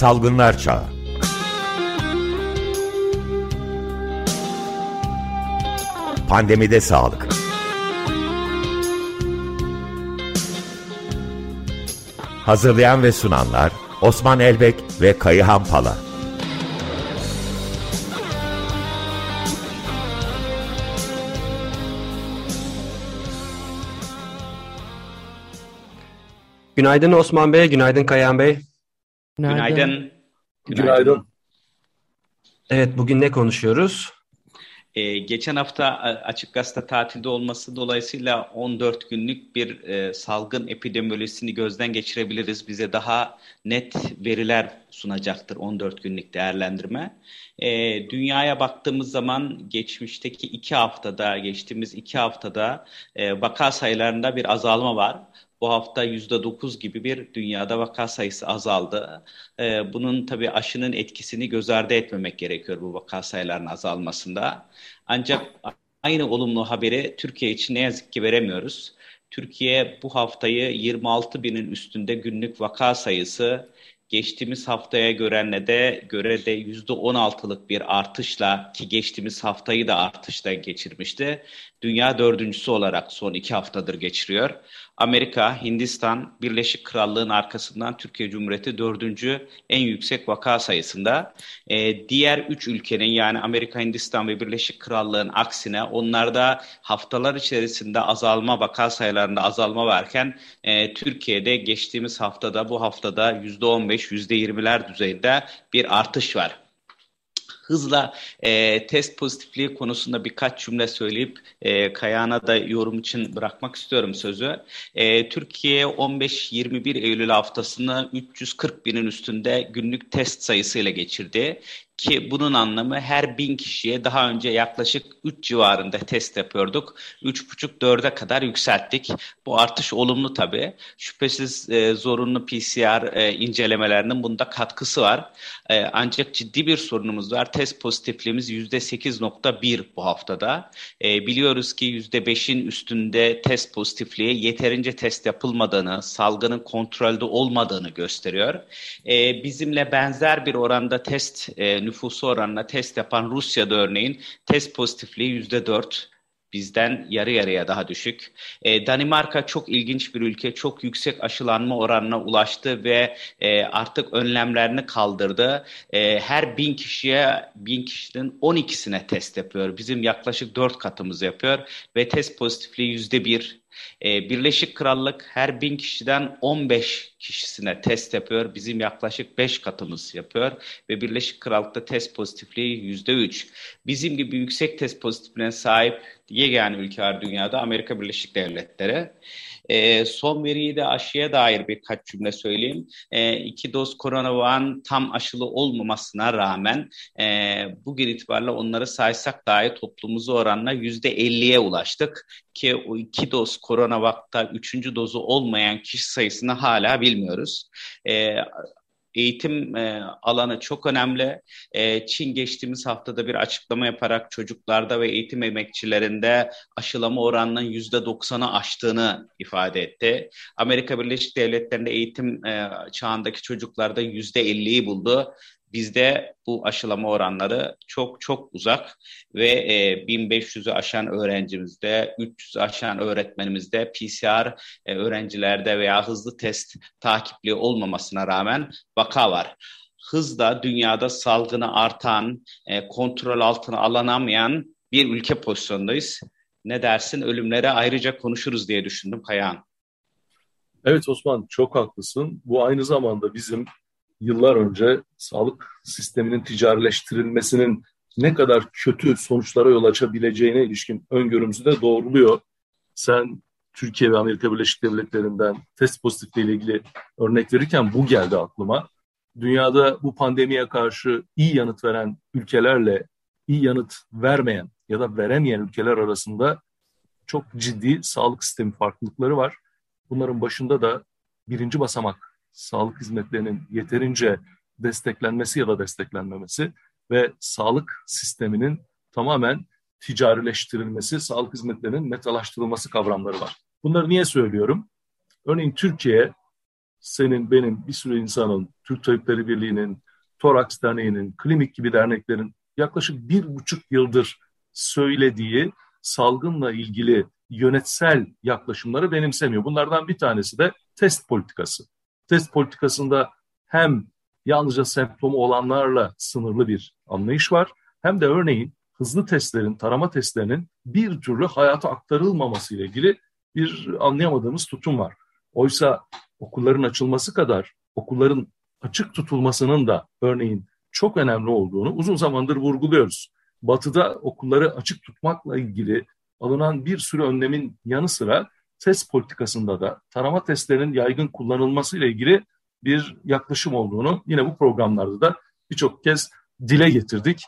Salgınlar Çağı. Pandemide Sağlık. Hazırlayan ve sunanlar Osman Elbek ve Kayıhan Pala. Günaydın Osman Bey, günaydın Kayan Bey. Günaydın. Günaydın. Günaydın. Evet, bugün ne konuşuyoruz? Ee, geçen hafta Açık Gazete tatilde olması dolayısıyla 14 günlük bir e, salgın epidemiolojisini gözden geçirebiliriz. Bize daha net veriler sunacaktır 14 günlük değerlendirme. E, dünyaya baktığımız zaman geçmişteki iki haftada, geçtiğimiz iki haftada e, vaka sayılarında bir azalma var. Bu hafta %9 gibi bir dünyada vaka sayısı azaldı. Ee, bunun tabii aşının etkisini göz ardı etmemek gerekiyor bu vaka sayılarının azalmasında. Ancak aynı olumlu haberi Türkiye için ne yazık ki veremiyoruz. Türkiye bu haftayı 26 binin üstünde günlük vaka sayısı geçtiğimiz haftaya göre ne de göre de yüzde 16'lık bir artışla ki geçtiğimiz haftayı da artışla geçirmişti. Dünya dördüncüsü olarak son iki haftadır geçiriyor. Amerika, Hindistan, Birleşik Krallığın arkasından Türkiye Cumhuriyeti dördüncü en yüksek vaka sayısında. Ee, diğer üç ülkenin yani Amerika, Hindistan ve Birleşik Krallığın aksine onlarda haftalar içerisinde azalma, vaka sayılarında azalma varken e, Türkiye'de geçtiğimiz haftada bu haftada yüzde on beş, yüzde yirmiler düzeyinde bir artış var hızla e, test pozitifliği konusunda birkaç cümle söyleyip e, Kayağan'a da yorum için bırakmak istiyorum sözü. E, Türkiye 15-21 Eylül haftasını 340 binin üstünde günlük test sayısıyla geçirdi. Ki bunun anlamı her bin kişiye daha önce yaklaşık 3 civarında test yapıyorduk. 3,5-4'e kadar yükselttik. Bu artış olumlu tabii. Şüphesiz e, zorunlu PCR e, incelemelerinin bunda katkısı var. E, ancak ciddi bir sorunumuz var. Test pozitifliğimiz %8.1 bu haftada. E, biliyoruz ki %5'in üstünde test pozitifliği yeterince test yapılmadığını, salgının kontrolde olmadığını gösteriyor. E, bizimle benzer bir oranda test e, nüfusu oranına test yapan Rusya'da örneğin test pozitifliği yüzde dört bizden yarı yarıya daha düşük. E, Danimarka çok ilginç bir ülke. Çok yüksek aşılanma oranına ulaştı ve e, artık önlemlerini kaldırdı. E, her bin kişiye, bin kişinin 12'sine test yapıyor. Bizim yaklaşık dört katımız yapıyor ve test pozitifliği yüzde bir e, Birleşik Krallık her bin kişiden 15 kişisine test yapıyor. Bizim yaklaşık 5 katımız yapıyor ve Birleşik Krallık'ta test pozitifliği %3. Bizim gibi yüksek test pozitifliğine sahip yegane ülke var dünyada Amerika Birleşik Devletleri. E, son veriyi de aşıya dair birkaç cümle söyleyeyim. E, iki doz koronavağın tam aşılı olmamasına rağmen e, bugün itibariyle onları saysak dahi toplumumuzu oranla yüzde 50'ye ulaştık. Ki o iki doz koronavakta üçüncü dozu olmayan kişi sayısını hala bilmiyoruz. E, eğitim e, alanı çok önemli. E, Çin geçtiğimiz haftada bir açıklama yaparak çocuklarda ve eğitim emekçilerinde aşılama oranının yüzde doksanı aştığını ifade etti. Amerika Birleşik Devletleri'nde eğitim e, çağındaki çocuklarda yüzde elliyi buldu. Bizde bu aşılama oranları çok çok uzak ve e, 1500'ü aşan öğrencimizde, 300'ü aşan öğretmenimizde PCR e, öğrencilerde veya hızlı test takipli olmamasına rağmen vaka var. Hızla dünyada salgını artan, e, kontrol altına alınamayan bir ülke pozisyondayız. Ne dersin? Ölümlere ayrıca konuşuruz diye düşündüm Kayahan. Evet Osman çok haklısın. Bu aynı zamanda bizim yıllar önce sağlık sisteminin ticarileştirilmesinin ne kadar kötü sonuçlara yol açabileceğine ilişkin öngörümüzü de doğruluyor. Sen Türkiye ve Amerika Birleşik Devletleri'nden test pozitifliği ile ilgili örnek verirken bu geldi aklıma. Dünyada bu pandemiye karşı iyi yanıt veren ülkelerle iyi yanıt vermeyen ya da veremeyen ülkeler arasında çok ciddi sağlık sistemi farklılıkları var. Bunların başında da birinci basamak sağlık hizmetlerinin yeterince desteklenmesi ya da desteklenmemesi ve sağlık sisteminin tamamen ticarileştirilmesi, sağlık hizmetlerinin metalaştırılması kavramları var. Bunları niye söylüyorum? Örneğin Türkiye senin, benim, bir sürü insanın, Türk Tabipleri Birliği'nin, Toraks Derneği'nin, Klinik gibi derneklerin yaklaşık bir buçuk yıldır söylediği salgınla ilgili yönetsel yaklaşımları benimsemiyor. Bunlardan bir tanesi de test politikası. Test politikasında hem yalnızca semptomu olanlarla sınırlı bir anlayış var hem de örneğin hızlı testlerin, tarama testlerinin bir türlü hayata aktarılmaması ile ilgili bir anlayamadığımız tutum var. Oysa okulların açılması kadar okulların açık tutulmasının da örneğin çok önemli olduğunu uzun zamandır vurguluyoruz. Batı'da okulları açık tutmakla ilgili alınan bir sürü önlemin yanı sıra test politikasında da tarama testlerinin yaygın kullanılması ile ilgili bir yaklaşım olduğunu yine bu programlarda da birçok kez dile getirdik.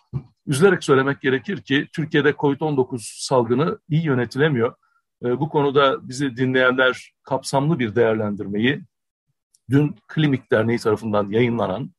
Üzülerek söylemek gerekir ki Türkiye'de COVID-19 salgını iyi yönetilemiyor. Ee, bu konuda bizi dinleyenler kapsamlı bir değerlendirmeyi dün Klinik Derneği tarafından yayınlanan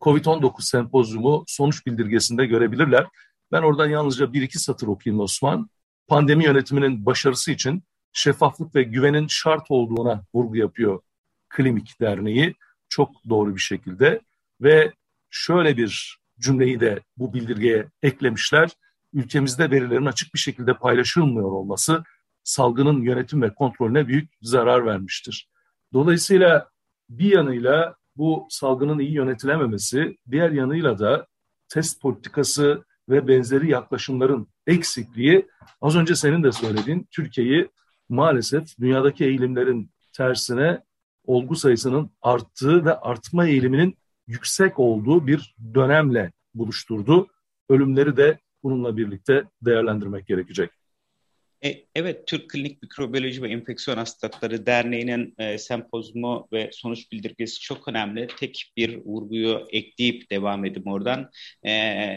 COVID-19 sempozyumu sonuç bildirgesinde görebilirler. Ben oradan yalnızca bir iki satır okuyayım Osman. Pandemi yönetiminin başarısı için şeffaflık ve güvenin şart olduğuna vurgu yapıyor Klinik Derneği çok doğru bir şekilde ve şöyle bir cümleyi de bu bildirgeye eklemişler. Ülkemizde verilerin açık bir şekilde paylaşılmıyor olması salgının yönetim ve kontrolüne büyük zarar vermiştir. Dolayısıyla bir yanıyla bu salgının iyi yönetilememesi, diğer yanıyla da test politikası ve benzeri yaklaşımların eksikliği az önce senin de söylediğin Türkiye'yi maalesef dünyadaki eğilimlerin tersine olgu sayısının arttığı ve artma eğiliminin yüksek olduğu bir dönemle buluşturdu. Ölümleri de bununla birlikte değerlendirmek gerekecek. E, evet, Türk Klinik Mikrobiyoloji ve Enfeksiyon Hastalıkları Derneği'nin e, sempozumu ve sonuç bildirgesi çok önemli. Tek bir vurguyu ekleyip devam edeyim oradan. E,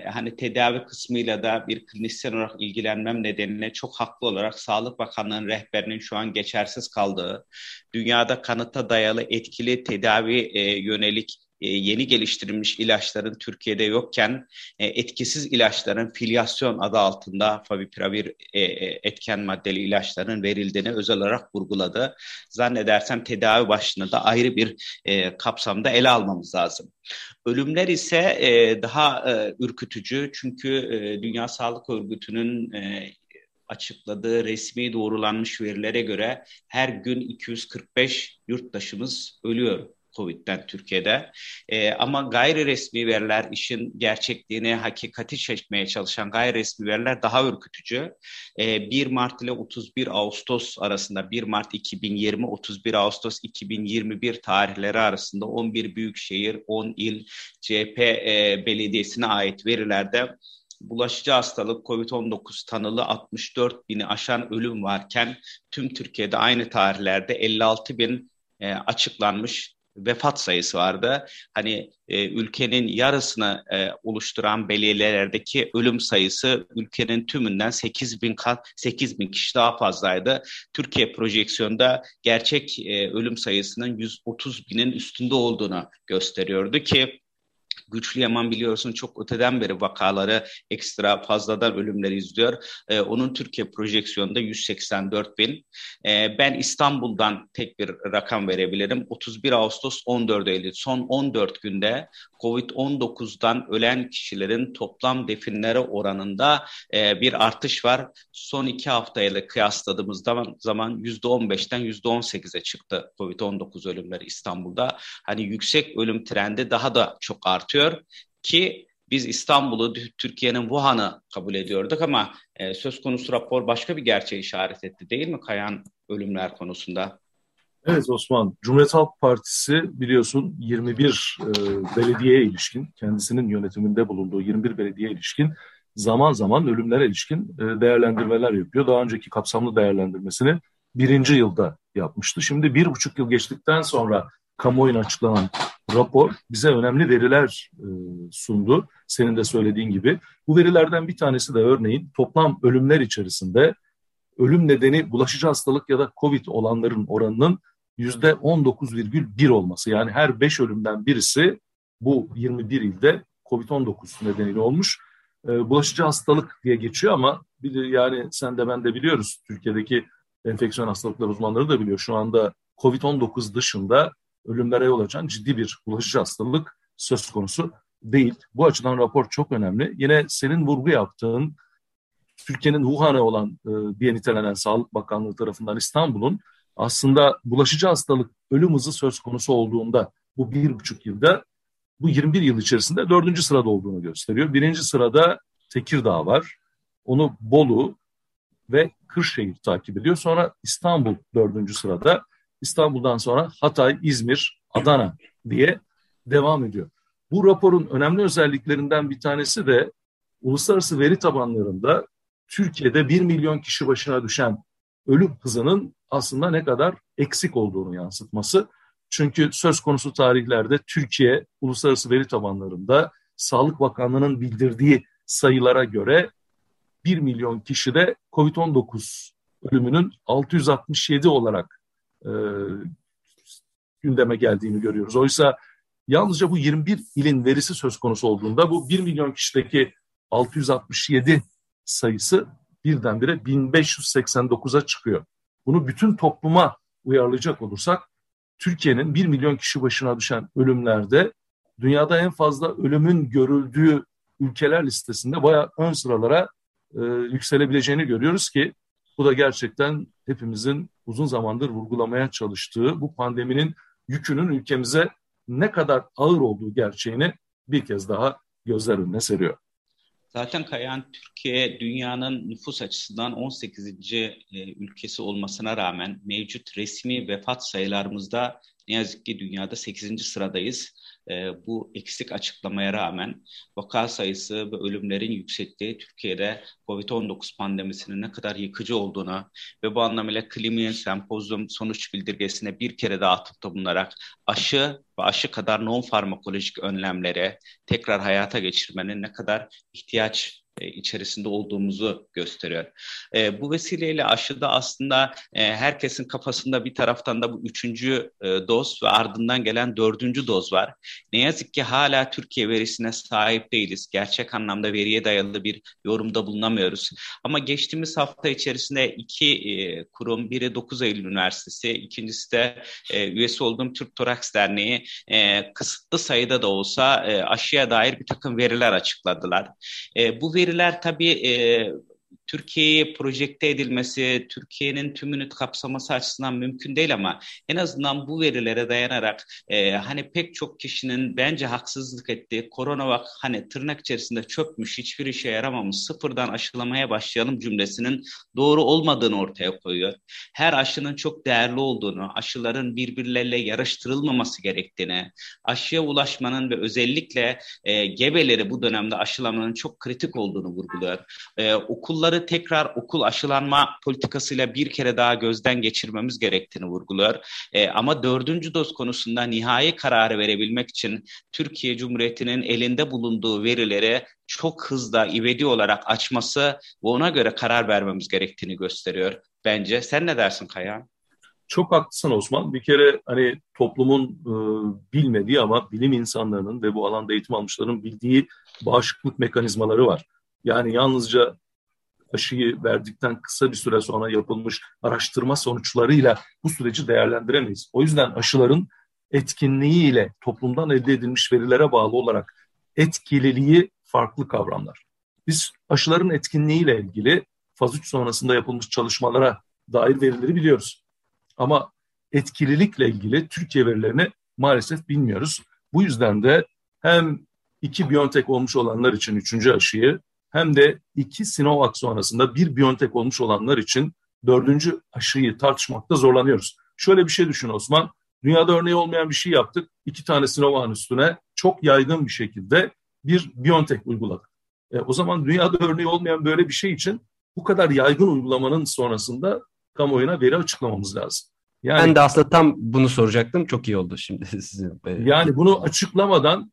hani tedavi kısmıyla da bir klinisyen olarak ilgilenmem nedeniyle çok haklı olarak Sağlık Bakanlığı'nın rehberinin şu an geçersiz kaldığı, dünyada kanıta dayalı etkili tedavi e, yönelik yeni geliştirilmiş ilaçların Türkiye'de yokken e, etkisiz ilaçların filyasyon adı altında favipiravir e, etken maddeli ilaçların verildiğini özel olarak vurguladı. Zannedersem tedavi başlığını da ayrı bir kapsamda ele almamız lazım. Ölümler ise daha ürkütücü çünkü Dünya Sağlık Örgütü'nün açıkladığı resmi doğrulanmış verilere göre her gün 245 yurttaşımız ölüyor Covid'den Türkiye'de. E, ama gayri resmi veriler işin gerçekliğini, hakikati çekmeye çalışan gayri resmi veriler daha ürkütücü. E, 1 Mart ile 31 Ağustos arasında 1 Mart 2020 31 Ağustos 2021 tarihleri arasında 11 büyükşehir, 10 il, CHP e, belediyesine ait verilerde bulaşıcı hastalık COVID-19 tanılı 64 bini aşan ölüm varken tüm Türkiye'de aynı tarihlerde 56 bin e, açıklanmış vefat sayısı vardı. Hani e, ülkenin yarısını e, oluşturan belediyelerdeki ölüm sayısı ülkenin tümünden 8 bin, 8 bin kişi daha fazlaydı. Türkiye projeksiyonda gerçek e, ölüm sayısının 130 binin üstünde olduğunu gösteriyordu ki Güçlü Yaman biliyorsun çok öteden beri vakaları ekstra fazladan ölümleri izliyor. E, onun Türkiye projeksiyonunda 184 bin. E, ben İstanbul'dan tek bir rakam verebilirim. 31 Ağustos 14 Eylül son 14 günde COVID-19'dan ölen kişilerin toplam definleri oranında e, bir artış var. Son iki haftayla kıyasladığımız zaman %15'ten %18'e çıktı COVID-19 ölümleri İstanbul'da. Hani yüksek ölüm trendi daha da çok artıyor ki biz İstanbul'u Türkiye'nin Wuhan'ı kabul ediyorduk ama e, söz konusu rapor başka bir gerçeği işaret etti değil mi Kayan ölümler konusunda? Evet Osman, Cumhuriyet Halk Partisi biliyorsun 21 e, belediyeye ilişkin, kendisinin yönetiminde bulunduğu 21 belediye ilişkin zaman zaman ölümlere ilişkin e, değerlendirmeler yapıyor. Daha önceki kapsamlı değerlendirmesini birinci yılda yapmıştı. Şimdi bir buçuk yıl geçtikten sonra kamuoyuna açıklanan rapor bize önemli veriler e, sundu. Senin de söylediğin gibi. Bu verilerden bir tanesi de örneğin toplam ölümler içerisinde ölüm nedeni bulaşıcı hastalık ya da COVID olanların oranının yüzde 19,1 olması. Yani her 5 ölümden birisi bu 21 ilde COVID-19 nedeniyle olmuş. E, bulaşıcı hastalık diye geçiyor ama bir yani sen de ben de biliyoruz Türkiye'deki enfeksiyon hastalıkları uzmanları da biliyor. Şu anda COVID-19 dışında ölümlere yol açan ciddi bir bulaşıcı hastalık söz konusu değil. Bu açıdan rapor çok önemli. Yine senin vurgu yaptığın Türkiye'nin Wuhan'ı olan e, diye nitelenen Sağlık Bakanlığı tarafından İstanbul'un aslında bulaşıcı hastalık ölüm hızı söz konusu olduğunda bu bir buçuk yılda bu 21 yıl içerisinde dördüncü sırada olduğunu gösteriyor. Birinci sırada Tekirdağ var. Onu Bolu ve Kırşehir takip ediyor. Sonra İstanbul dördüncü sırada. İstanbul'dan sonra Hatay, İzmir, Adana diye devam ediyor. Bu raporun önemli özelliklerinden bir tanesi de uluslararası veri tabanlarında Türkiye'de 1 milyon kişi başına düşen ölüm hızının aslında ne kadar eksik olduğunu yansıtması. Çünkü söz konusu tarihlerde Türkiye uluslararası veri tabanlarında Sağlık Bakanlığı'nın bildirdiği sayılara göre 1 milyon kişide COVID-19 ölümünün 667 olarak e, gündeme geldiğini görüyoruz. Oysa yalnızca bu 21 ilin verisi söz konusu olduğunda bu 1 milyon kişideki 667 sayısı birdenbire 1589'a çıkıyor. Bunu bütün topluma uyarlayacak olursak Türkiye'nin 1 milyon kişi başına düşen ölümlerde dünyada en fazla ölümün görüldüğü ülkeler listesinde bayağı ön sıralara e, yükselebileceğini görüyoruz ki bu da gerçekten hepimizin uzun zamandır vurgulamaya çalıştığı bu pandeminin yükünün ülkemize ne kadar ağır olduğu gerçeğini bir kez daha gözler önüne seriyor. Zaten Kayan Türkiye dünyanın nüfus açısından 18. E, ülkesi olmasına rağmen mevcut resmi vefat sayılarımızda ne yazık ki dünyada 8. sıradayız e, bu eksik açıklamaya rağmen vaka sayısı ve ölümlerin yüksekliği Türkiye'de COVID-19 pandemisinin ne kadar yıkıcı olduğunu ve bu anlamıyla Klimiyen Sempozyum sonuç bildirgesine bir kere daha atıfta bulunarak aşı ve aşı kadar non farmakolojik önlemlere tekrar hayata geçirmenin ne kadar ihtiyaç içerisinde olduğumuzu gösteriyor. E, bu vesileyle aşıda aslında e, herkesin kafasında bir taraftan da bu üçüncü e, doz ve ardından gelen dördüncü doz var. Ne yazık ki hala Türkiye verisine sahip değiliz. Gerçek anlamda veriye dayalı bir yorumda bulunamıyoruz. Ama geçtiğimiz hafta içerisinde iki e, kurum, biri 9 Eylül Üniversitesi, ikincisi de e, üyesi olduğum Türk Toraks Derneği e, kısıtlı sayıda da olsa e, aşıya dair bir takım veriler açıkladılar. E, bu veri veriler tabii e, Türkiye'ye projekte edilmesi, Türkiye'nin tümünü kapsaması açısından mümkün değil ama en azından bu verilere dayanarak e, hani pek çok kişinin bence haksızlık ettiği korona vak hani tırnak içerisinde çökmüş, hiçbir işe yaramamış, sıfırdan aşılamaya başlayalım cümlesinin doğru olmadığını ortaya koyuyor. Her aşının çok değerli olduğunu, aşıların birbirleriyle yarıştırılmaması gerektiğini, aşıya ulaşmanın ve özellikle e, gebeleri bu dönemde aşılamanın çok kritik olduğunu vurguluyor. E, okulları tekrar okul aşılanma politikasıyla bir kere daha gözden geçirmemiz gerektiğini vurguluyor. E, ama dördüncü doz konusunda nihai kararı verebilmek için Türkiye Cumhuriyeti'nin elinde bulunduğu verileri çok hızlı, ivedi olarak açması ve ona göre karar vermemiz gerektiğini gösteriyor bence. Sen ne dersin Kaya? Çok haklısın Osman. Bir kere hani toplumun e, bilmediği ama bilim insanlarının ve bu alanda eğitim almışların bildiği bağışıklık mekanizmaları var. Yani yalnızca aşıyı verdikten kısa bir süre sonra yapılmış araştırma sonuçlarıyla bu süreci değerlendiremeyiz. O yüzden aşıların etkinliğiyle toplumdan elde edilmiş verilere bağlı olarak etkililiği farklı kavramlar. Biz aşıların etkinliğiyle ilgili faz 3 sonrasında yapılmış çalışmalara dair verileri biliyoruz. Ama etkililikle ilgili Türkiye verilerini maalesef bilmiyoruz. Bu yüzden de hem iki Biontech olmuş olanlar için üçüncü aşıyı hem de iki Sinovac sonrasında bir Biontech olmuş olanlar için dördüncü aşıyı tartışmakta zorlanıyoruz. Şöyle bir şey düşün Osman. Dünyada örneği olmayan bir şey yaptık. İki tane Sinovac'ın üstüne çok yaygın bir şekilde bir Biontech uyguladık. E, o zaman dünyada örneği olmayan böyle bir şey için bu kadar yaygın uygulamanın sonrasında kamuoyuna veri açıklamamız lazım. Yani, ben de aslında tam bunu soracaktım. Çok iyi oldu şimdi sizin. Yani bunu açıklamadan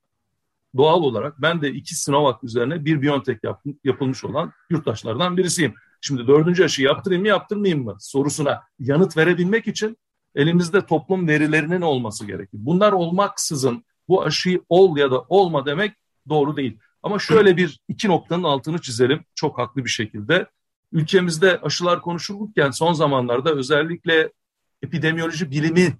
doğal olarak ben de iki Sinovac üzerine bir Biontech yap, yapılmış olan yurttaşlardan birisiyim. Şimdi dördüncü aşı yaptırayım mı yaptırmayayım mı sorusuna yanıt verebilmek için elimizde toplum verilerinin olması gerekir. Bunlar olmaksızın bu aşıyı ol ya da olma demek doğru değil. Ama şöyle bir iki noktanın altını çizelim çok haklı bir şekilde. Ülkemizde aşılar konuşulurken son zamanlarda özellikle epidemiyoloji bilimi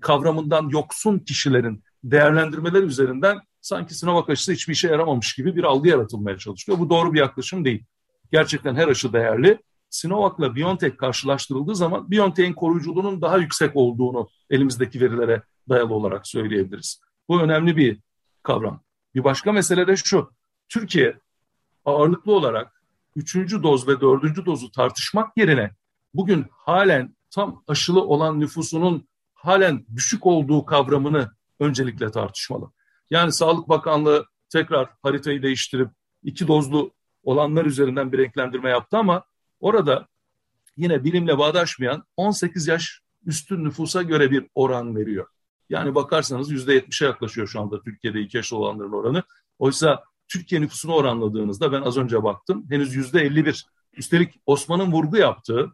kavramından yoksun kişilerin değerlendirmeler üzerinden sanki Sinovac aşısı hiçbir işe yaramamış gibi bir algı yaratılmaya çalışıyor. Bu doğru bir yaklaşım değil. Gerçekten her aşı değerli. Sinovac'la BioNTech karşılaştırıldığı zaman BioNTech'in koruyuculuğunun daha yüksek olduğunu elimizdeki verilere dayalı olarak söyleyebiliriz. Bu önemli bir kavram. Bir başka mesele de şu. Türkiye ağırlıklı olarak üçüncü doz ve dördüncü dozu tartışmak yerine bugün halen tam aşılı olan nüfusunun halen düşük olduğu kavramını öncelikle tartışmalı. Yani Sağlık Bakanlığı tekrar haritayı değiştirip iki dozlu olanlar üzerinden bir renklendirme yaptı ama orada yine bilimle bağdaşmayan 18 yaş üstün nüfusa göre bir oran veriyor. Yani bakarsanız %70'e yaklaşıyor şu anda Türkiye'de iki yaşlı olanların oranı. Oysa Türkiye nüfusunu oranladığınızda ben az önce baktım henüz %51. Üstelik Osman'ın vurgu yaptığı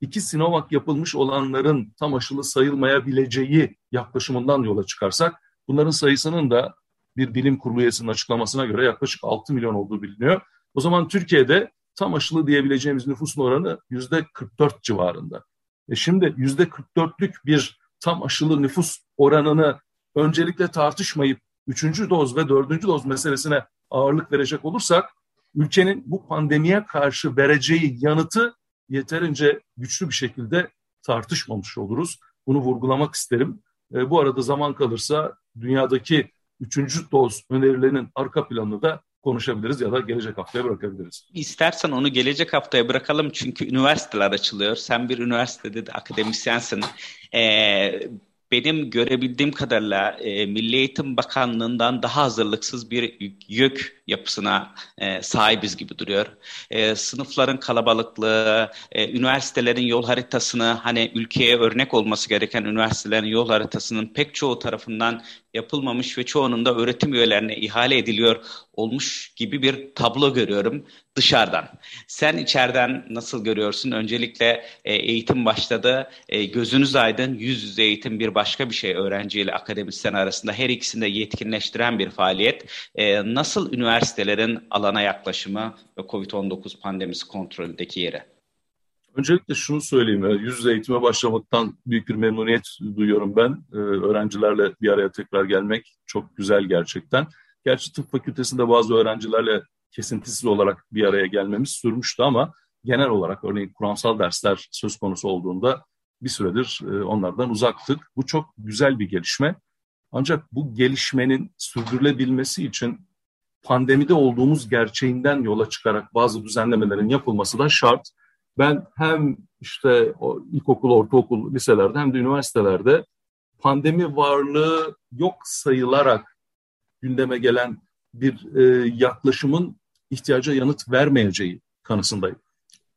iki Sinovac yapılmış olanların tam aşılı sayılmayabileceği yaklaşımından yola çıkarsak bunların sayısının da bir bilim kurulu üyesinin açıklamasına göre yaklaşık 6 milyon olduğu biliniyor. O zaman Türkiye'de tam aşılı diyebileceğimiz nüfusun oranı yüzde 44 civarında. E şimdi yüzde 44'lük bir tam aşılı nüfus oranını öncelikle tartışmayıp üçüncü doz ve dördüncü doz meselesine ağırlık verecek olursak ülkenin bu pandemiye karşı vereceği yanıtı yeterince güçlü bir şekilde tartışmamış oluruz. Bunu vurgulamak isterim. E, bu arada zaman kalırsa dünyadaki üçüncü doz önerilerinin arka planını da konuşabiliriz ya da gelecek haftaya bırakabiliriz. İstersen onu gelecek haftaya bırakalım çünkü üniversiteler açılıyor. Sen bir üniversitede de akademisyensin. Ee, benim görebildiğim kadarıyla e, Milli Eğitim Bakanlığı'ndan daha hazırlıksız bir yük yapısına e, sahibiz gibi duruyor. E, sınıfların kalabalıklığı, e, üniversitelerin yol haritasını hani ülkeye örnek olması gereken üniversitelerin yol haritasının pek çoğu tarafından yapılmamış ve çoğunun da öğretim üyelerine ihale ediliyor olmuş gibi bir tablo görüyorum dışarıdan. Sen içeriden nasıl görüyorsun? Öncelikle e, eğitim başladı. E, gözünüz aydın yüz yüze eğitim bir başka bir şey öğrenciyle akademisyen arasında her ikisini de yetkinleştiren bir faaliyet. E, nasıl üniversitelerin alana yaklaşımı ve COVID-19 pandemisi kontrolündeki yeri? Öncelikle şunu söyleyeyim. Yüz yüze eğitime başlamaktan büyük bir memnuniyet duyuyorum ben. Öğrencilerle bir araya tekrar gelmek çok güzel gerçekten. Gerçi tıp fakültesinde bazı öğrencilerle kesintisiz olarak bir araya gelmemiz sürmüştü ama genel olarak örneğin kuramsal dersler söz konusu olduğunda bir süredir e, onlardan uzaktık. Bu çok güzel bir gelişme. Ancak bu gelişmenin sürdürülebilmesi için pandemide olduğumuz gerçeğinden yola çıkarak bazı düzenlemelerin yapılması da şart. Ben hem işte o ilkokul, ortaokul, liselerde hem de üniversitelerde pandemi varlığı yok sayılarak gündeme gelen bir e, yaklaşımın ihtiyaca yanıt vermeyeceği kanısındayım.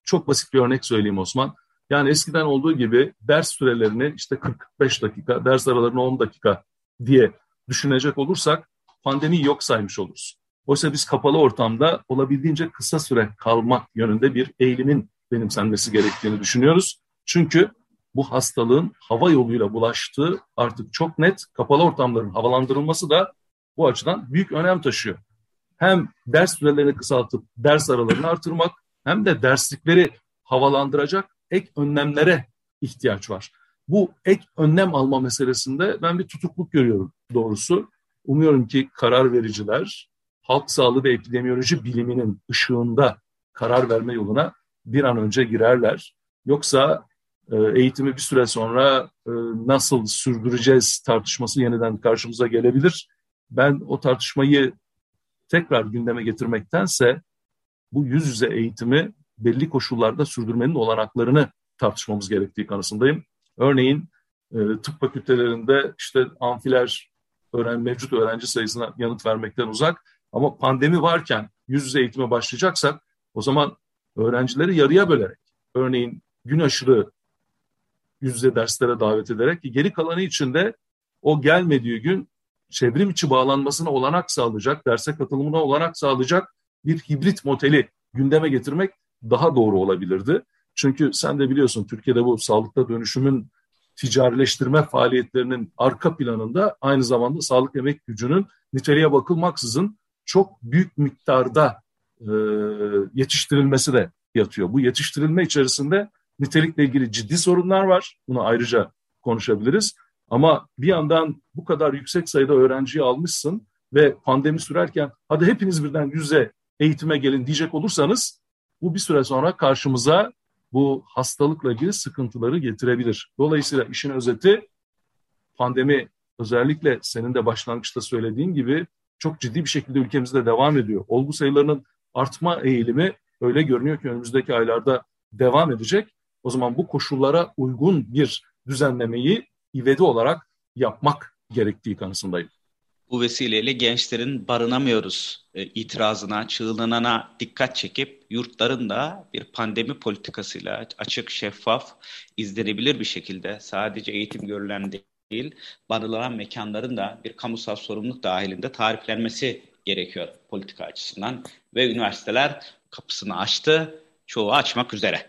Çok basit bir örnek söyleyeyim Osman. Yani eskiden olduğu gibi ders sürelerini işte 45 dakika, ders aralarını 10 dakika diye düşünecek olursak pandemiyi yok saymış oluruz. Oysa biz kapalı ortamda olabildiğince kısa süre kalmak yönünde bir eğilimin benimsenmesi gerektiğini düşünüyoruz. Çünkü bu hastalığın hava yoluyla bulaştığı artık çok net. Kapalı ortamların havalandırılması da bu açıdan büyük önem taşıyor. Hem ders sürelerini kısaltıp ders aralarını artırmak hem de derslikleri havalandıracak ek önlemlere ihtiyaç var. Bu ek önlem alma meselesinde ben bir tutukluk görüyorum doğrusu. Umuyorum ki karar vericiler halk sağlığı ve epidemiyoloji biliminin ışığında karar verme yoluna bir an önce girerler. Yoksa e, eğitimi bir süre sonra e, nasıl sürdüreceğiz tartışması yeniden karşımıza gelebilir. Ben o tartışmayı tekrar gündeme getirmektense bu yüz yüze eğitimi belli koşullarda sürdürmenin olanaklarını tartışmamız gerektiği kanısındayım. Örneğin e, tıp fakültelerinde işte amfiler öğren, mevcut öğrenci sayısına yanıt vermekten uzak ama pandemi varken yüz yüze eğitime başlayacaksak o zaman öğrencileri yarıya bölerek örneğin gün aşırı yüz yüze derslere davet ederek geri kalanı için de o gelmediği gün çevrim içi bağlanmasına olanak sağlayacak, derse katılımına olanak sağlayacak bir hibrit modeli gündeme getirmek daha doğru olabilirdi. Çünkü sen de biliyorsun Türkiye'de bu sağlıkta dönüşümün ticarileştirme faaliyetlerinin arka planında aynı zamanda sağlık emek gücünün niteliğe bakılmaksızın çok büyük miktarda e, yetiştirilmesi de yatıyor. Bu yetiştirilme içerisinde nitelikle ilgili ciddi sorunlar var. Bunu ayrıca konuşabiliriz. Ama bir yandan bu kadar yüksek sayıda öğrenciyi almışsın ve pandemi sürerken hadi hepiniz birden yüze eğitime gelin diyecek olursanız bu bir süre sonra karşımıza bu hastalıkla ilgili sıkıntıları getirebilir. Dolayısıyla işin özeti pandemi özellikle senin de başlangıçta söylediğin gibi çok ciddi bir şekilde ülkemizde devam ediyor. Olgu sayılarının artma eğilimi öyle görünüyor ki önümüzdeki aylarda devam edecek. O zaman bu koşullara uygun bir düzenlemeyi ivedi olarak yapmak gerektiği kanısındayım. Bu vesileyle gençlerin barınamıyoruz e, itirazına, çığlığına dikkat çekip yurtların da bir pandemi politikasıyla açık, şeffaf, izlenebilir bir şekilde sadece eğitim görülen değil, barılan mekanların da bir kamusal sorumluluk dahilinde tariflenmesi gerekiyor politika açısından ve üniversiteler kapısını açtı, çoğu açmak üzere.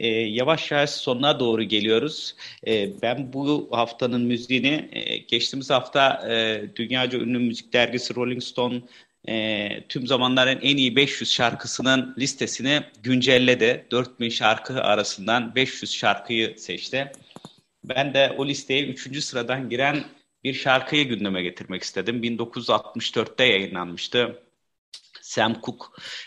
E, yavaş yavaş sonuna doğru geliyoruz. E, ben bu haftanın müziğini e, geçtiğimiz hafta e, dünyaca ünlü müzik dergisi Rolling Stone e, tüm zamanların en iyi 500 şarkısının listesini güncelledi. 4000 şarkı arasından 500 şarkıyı seçti. Ben de o listeye 3. sıradan giren bir şarkıyı gündeme getirmek istedim. 1964'te yayınlanmıştı. Sam Cooke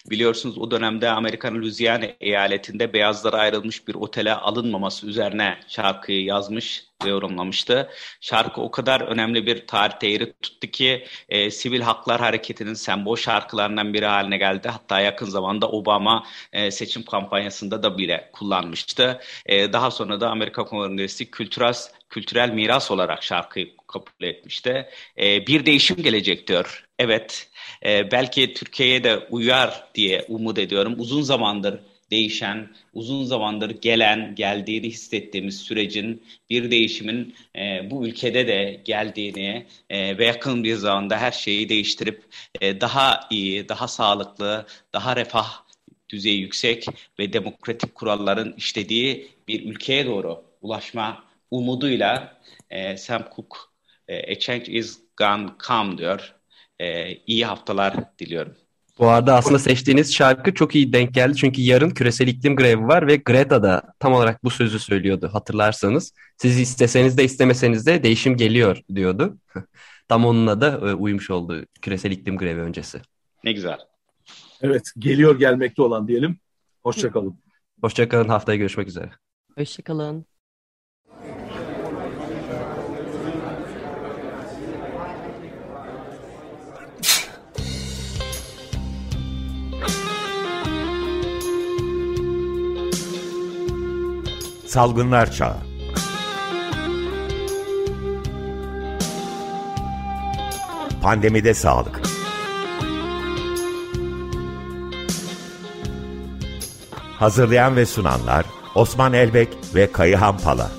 biliyorsunuz o dönemde Amerika'nın Louisiana eyaletinde beyazlara ayrılmış bir otele alınmaması üzerine şarkıyı yazmış ve yorumlamıştı. Şarkı o kadar önemli bir tarihte yeri tuttu ki e, sivil haklar hareketinin sembol şarkılarından biri haline geldi. Hatta yakın zamanda Obama e, seçim kampanyasında da bile kullanmıştı. E, daha sonra da Amerika Kongresi kültürel kültürel miras olarak şarkıyı kabul etmişti. E, bir değişim gelecek diyor. Evet, e, belki Türkiye'ye de uyar diye umut ediyorum. Uzun zamandır değişen, uzun zamandır gelen, geldiğini hissettiğimiz sürecin bir değişimin e, bu ülkede de geldiğini e, ve yakın bir zamanda her şeyi değiştirip e, daha iyi, daha sağlıklı, daha refah düzeyi yüksek ve demokratik kuralların işlediği bir ülkeye doğru ulaşma umuduyla e, Sam Cooke e, A Change is Gone Come diyor. E, iyi haftalar diliyorum. Bu arada aslında seçtiğiniz şarkı çok iyi denk geldi. Çünkü yarın küresel iklim grevi var ve Greta da tam olarak bu sözü söylüyordu hatırlarsanız. Siz isteseniz de istemeseniz de değişim geliyor diyordu. tam onunla da e, uymuş oldu küresel iklim grevi öncesi. Ne güzel. Evet geliyor gelmekte olan diyelim. Hoşçakalın. Hoşçakalın haftaya görüşmek üzere. Hoşçakalın. Salgınlar Çağı. Pandemide Sağlık. Hazırlayan ve sunanlar Osman Elbek ve Kayıhan Pala